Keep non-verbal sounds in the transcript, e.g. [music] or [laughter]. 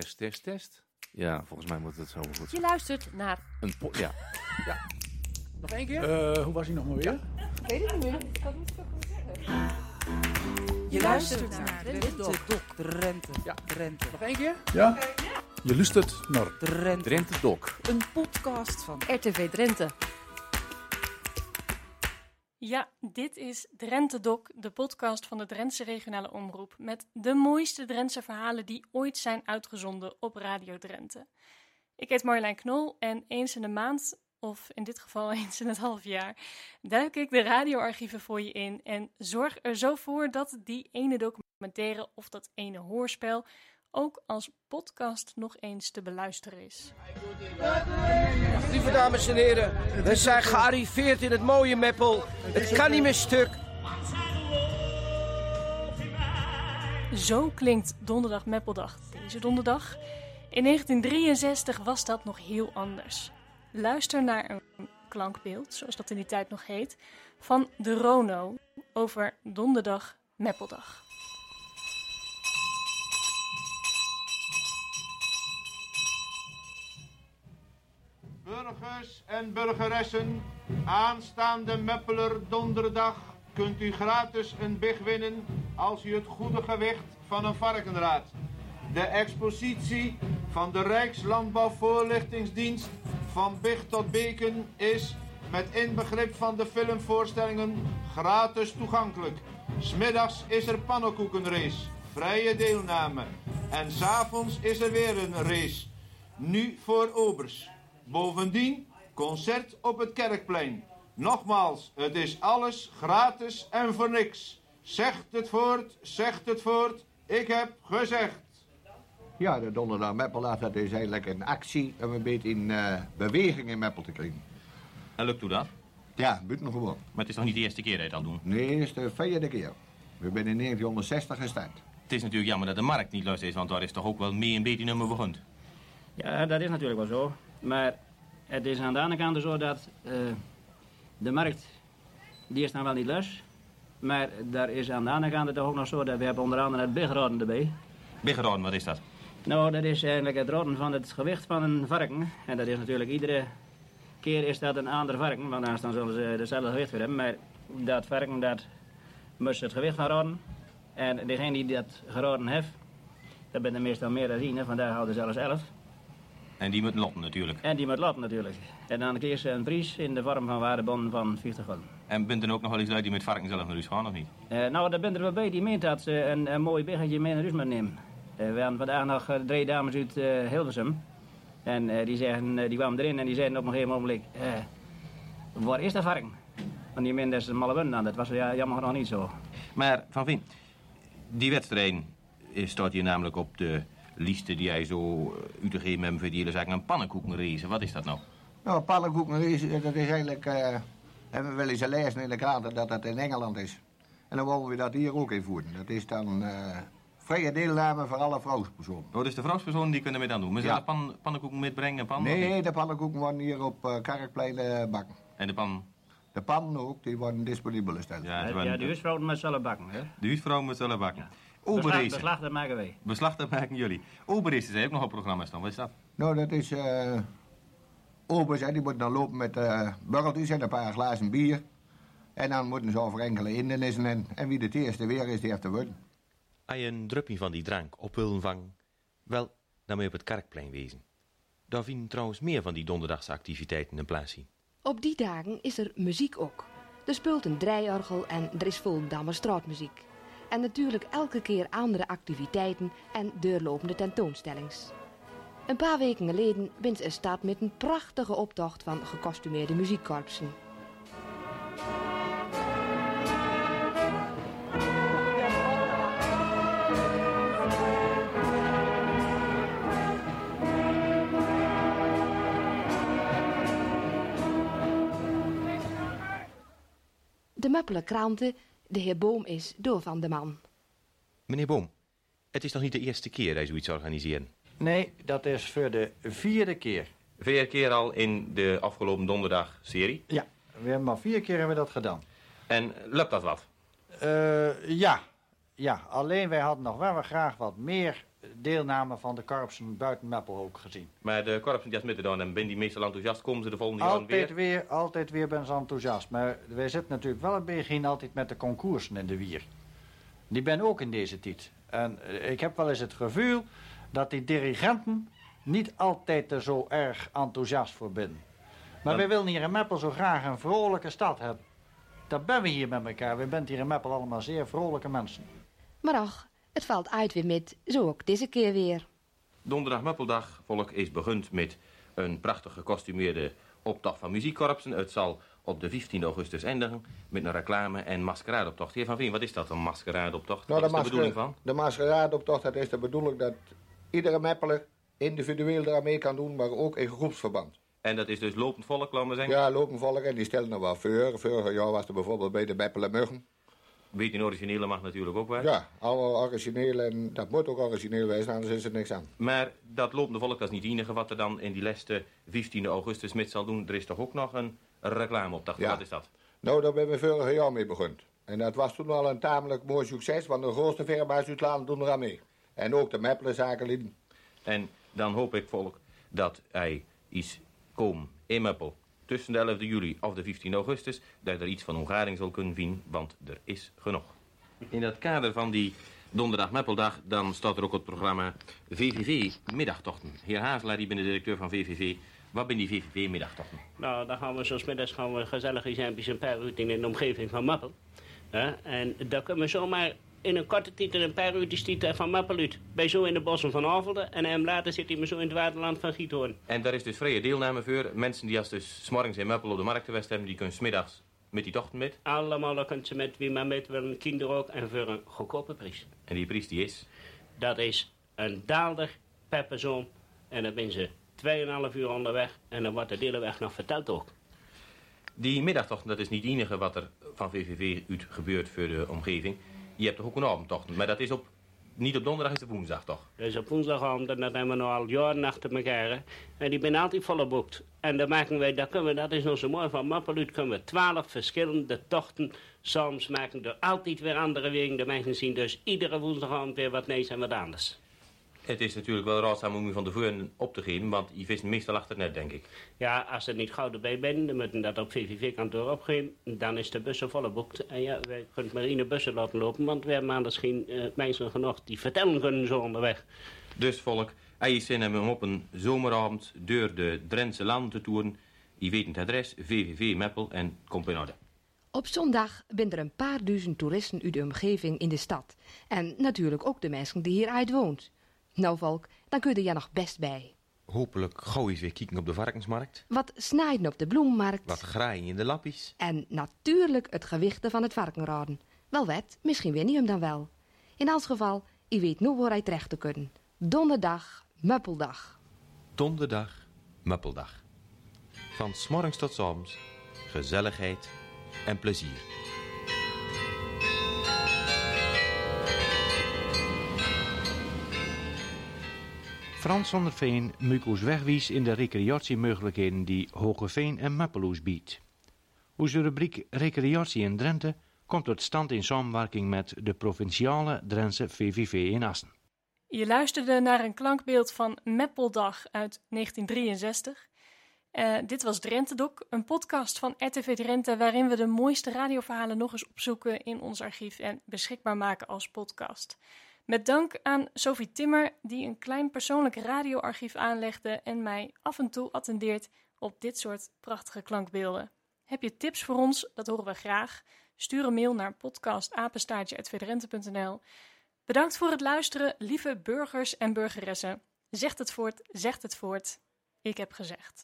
Test, test, test. Ja, volgens mij moet het zo goed Je luistert naar... Een po- ja. [laughs] ja. Nog één keer? Eh, hoe was hij nog maar weer? Weet ik niet meer. Je luistert naar de Dok. Drenthe. Ja. Drenthe. Nog één keer? Ja? Je luistert naar Drenthe. Drenthe Doc. Een podcast van RTV Drenthe. Ja, dit is Drenthe Doc, de podcast van de Drentse regionale omroep. Met de mooiste Drentse verhalen die ooit zijn uitgezonden op Radio Drenthe. Ik heet Marjolein Knol en eens in de maand, of in dit geval [laughs] eens in het half jaar, duik ik de radioarchieven voor je in. En zorg er zo voor dat die ene documentaire of dat ene hoorspel ook als podcast nog eens te beluisteren is. Lieve dames en heren, we zijn gearriveerd in het mooie Meppel. Het kan niet meer stuk. Zo klinkt Donderdag Meppeldag deze donderdag. In 1963 was dat nog heel anders. Luister naar een klankbeeld, zoals dat in die tijd nog heet, van de Rono over Donderdag Meppeldag. Burgers en burgeressen, aanstaande Meppeler donderdag kunt u gratis een big winnen als u het goede gewicht van een varken raadt. De expositie van de Rijkslandbouwvoorlichtingsdienst van Big tot Beken is met inbegrip van de filmvoorstellingen gratis toegankelijk. Smiddags is er pannenkoekenrace, vrije deelname. En s'avonds is er weer een race. Nu voor obers. Bovendien, concert op het Kerkplein. Nogmaals, het is alles gratis en voor niks. Zegt het voort, zegt het voort. Ik heb gezegd. Ja, de donderdag Meppelaar, dat is eigenlijk een actie om een beetje in eh, beweging in Meppel te krijgen. En lukt u dat? Ja, buitengewoon. Maar het is nog niet de eerste keer dat je het al doet. Nee, het is de vierde keer. We zijn in 1960 gestart. Het is natuurlijk jammer dat de markt niet luistert, is, want daar is toch ook wel mee een beetje nummer begonnen. Ja, dat is natuurlijk wel zo. Maar het is aan de andere kant zo dat eh, de markt, die is dan wel niet los. Maar daar is aan de andere kant het ook nog zo dat we hebben onder andere het bigraden erbij. Biggeraden, wat is dat? Nou, dat is eigenlijk het roden van het gewicht van een varken. En dat is natuurlijk iedere keer is dat een ander varken, want anders dan zullen ze dezelfde gewicht weer hebben. Maar dat varken, dat moest het gewicht van roden. En degene die dat geroden heeft, dat ben er meestal meer dan één, hè, vandaag houden zelfs elf. En die moet lotten natuurlijk. En die moet laten natuurlijk. En dan ze een prijs in de vorm van waardebonnen van 40 gulden. En bent er ook nog wel eens lui die met varken zelf naar huis gaan, of niet? Eh, nou, daar ben er wel bij die meent dat ze een, een mooi biggetje mee naar huis moet nemen. Eh, we hadden vandaag nog eh, drie dames uit eh, Hilversum. En die, zeggen, die kwamen erin en die zeiden op een gegeven moment... waar is dat varken? Want die meenden dat ze een malle aan. Dat was ja, jammer nog niet zo. Maar, Van Veen, die wedstrijd staat hier namelijk op de lijsten die jij zo eh, uit te geven hebt voor die hele zaak een pannenkoekenrace. Wat is dat nou? Nou, pannenkoeken, is, dat is eigenlijk... eh hebben we wel eens gelezen in de kranten dat dat in Engeland is. En dan willen we dat hier ook invoeren. Dat is dan eh, vrije deelname voor alle vrouwspersonen. Oh, dus de vrouwspersonen die kunnen met aan doen. Maar ze Ja. ja. pan, pannenkoeken metbrengen, pan? Nee, de pannenkoeken worden hier op eh Kerkplein eh, bakken. En de pan... De pannen ook, die worden disponibel gesteld. Ja, Ja, de huisvrouwen met zelf bakken. Hè? de huisvrouw moet zelf bakken. Oberrace. beslag, dat maken wij. Beslag, dat maken jullie. Oberrace is ook nog op programma staan. Wat is dat? Nou, dat is... eh obers, hè, die moeten dan lopen met eh burgeltjes en een paar glazen bier. En dan moeten ze over enkele hindernissen. En, en wie het eerste weer is, die heeft te worden. Als je een druppie van die drank op wil vangen, wel, dan moet je op het Kerkplein wezen. Daar vinden trouwens meer van die donderdagse activiteiten een plaats in. Op die dagen is er muziek ook. Er speelt een draaiorgel en er is Volendamse straatmuziek. En natuurlijk elke keer andere activiteiten en deurlopende tentoonstellings. Een paar weken geleden bent een stad met een prachtige optocht van gekostumeerde muziekkorpsen. De Meppele kranten, de heer Boom is door van de man. Meneer Boom, het is nog niet de eerste keer dat je zoiets organiseren. Nee, dat is voor de vierde keer. Vier keer al in de afgelopen donderdag serie. Ja, we hebben maar vier keer hebben we dat gedaan. En lukt dat wat? Eh, ja. ja, alleen wij hadden nog wel graag wat meer deelname van de korpsen buiten Meppel ook gezien. Maar de korpsen die als midden dan en ben die meestal enthousiast, komen ze de volgende jaren Altijd weer. weer, altijd weer ben ze enthousiast. Maar wij zitten natuurlijk wel een beetje in altijd met de concoursen in de wier. Die ben ook in deze tijd. En eh, ik heb wel eens het gevoel dat die dirigenten niet altijd er zo erg enthousiast voor zijn. Maar wij willen hier in Meppel zo graag een vrolijke stad hebben. Dat ben we hier met elkaar. We zijn hier in Meppel allemaal zeer vrolijke mensen. Maar ach, het valt uit weer met, zo ook deze keer weer. Donderdag Meppeldag, volk, is begund met een prachtig gekostumeerde optocht van muziekkorpsen. Het zal op de 15 augustus eindigen met een reclame- en maskeradeoptocht. Heer Van Veen, wat is dat, een maskeradeoptocht? Nou, wat is de masker- bedoeling van? De maskeradoptocht, dat is de bedoeling dat iedere meppeler individueel eraan mee kan doen, maar ook in groepsverband. En dat is dus lopend volk, laten we zeggen? Ja, lopen volk en die stellen er wel voor. Vorig jaar was er bijvoorbeeld bij de Meppelen Muggen. Weet in originele mag natuurlijk ook wel. Ja, allemaal origineel en dat moet ook origineel wezen, anders is er niks aan. Maar dat lopende volk, dat is niet het enige wat er dan in die laatste 15 augustus met zal doen. Er is toch ook nog een reclameoptocht? Ja. Wat is dat? Nou, daar ben we vorig jaar mee begonnen. En dat was toen al een tamelijk mooi succes, want de grootste firma's uit Land doen eraan mee. En ook de Meppelen zakenlieden. En dan hoop ik, volk, dat hij iets komt in Meppel tussen de 11 juli of de 15 augustus, dat er iets van omgaring zal kunnen vinden, want er is genoeg. In het kader van die donderdag Meppeldag, dan staat er ook het programma VVV Middagtochten. Heer Hazelaar, die ben de directeur van VVV. Wat ben die VVV Middagtochten? Nou, dan gaan we zo 's middags gaan we gezellig eens een paar uur in de omgeving van Mappel. En daar kunnen we zomaar in een korte in een paar uur, die stiet van Mappel uit. Bij zo in de bossen van Avelden en hem later zit hij me zo in het waterland van Giethoorn. En daar is dus vrije deelname voor. Mensen die als dus 's morgens in Meppel op de markt geweest hebben, die kunnen 's middags met die tochten met. Allemaal dan kunt ze met wie maar met willen, kinderen ook en voor een goedkope prijs. En die prijs die is? Dat is een daalder per persoon en dan ben ze 2,5 uur onderweg en dan wordt de hele weg nog verteld ook. Die middagtochten, dat is niet het enige wat er van VVV uit gebeurt voor de omgeving. Je hebt toch ook een avondtocht, maar dat is op, niet op donderdag, is het woensdag toch? Dus op woensdagavond, en dat hebben we nu al jaren achter elkaar. En die ben altijd volle boekt. En dan maken wij, dat, kunnen we, dat is nog zo mooi van Mappeluut, kunnen we twaalf verschillende tochten soms maken. Er altijd weer andere wegen. De mensen zien dus iedere woensdagavond weer wat neus en wat anders. Het is natuurlijk wel raadzaam om u van tevoren op te geven, want je vist meestal achter het net, denk ik. Ja, als er niet gauw erbij bent, dan moeten we dat op VVV-kantoor opgeven. Dan is de bussen volle boekt. En ja, wij kunnen maar in de bussen laten lopen, want we hebben anders geen eh, mensen genoeg die vertellen kunnen zo onderweg. Dus volk, als je zin hebt om op een zomeravond door de Drentse landen te toeren, je weet het adres, VVV Meppel en komt in orde. Op zondag zijn er een paar duizend toeristen uit de omgeving in de stad. En natuurlijk ook de mensen die hier uit woont. Nou, Volk, dan kun je er ja nog best bij. Hopelijk gauw eens weer kijken op de varkensmarkt. Wat snijden op de bloemmarkt. Wat graaien in de lappies. En natuurlijk het gewichten van het varkenraden. Wel wet, misschien win je hem dan wel. In alles geval, je weet nu waar hij terecht te kunnen. Donderdag, Muppeldag. Donderdag, Muppeldag. Van smorgens tot 's avonds, gezelligheid en plezier. Frans van der Veen maakt ons wegwies in de recreatiemogelijkheden die Hogeveen en Mappeloes biedt. Onze rubriek Recreatie in Drenthe komt tot stand in samenwerking met de provinciale Drentse VVV in Assen. Je luisterde naar een klankbeeld van Meppeldag uit 1963. Eh, dit was Drentedok, een podcast van RTV Drenthe waarin we de mooiste radioverhalen nog eens opzoeken in ons archief en beschikbaar maken als podcast. Met dank aan Sophie Timmer, die een klein persoonlijk radioarchief aanlegde en mij af en toe attendeert op dit soort prachtige klankbeelden. Heb je tips voor ons? Dat horen we graag. Stuur een mail naar podcastapenstaartje.verdrenthe.nl. Bedankt voor het luisteren, lieve burgers en burgeressen. Zegt het voort, zegt het voort. Ik heb gezegd.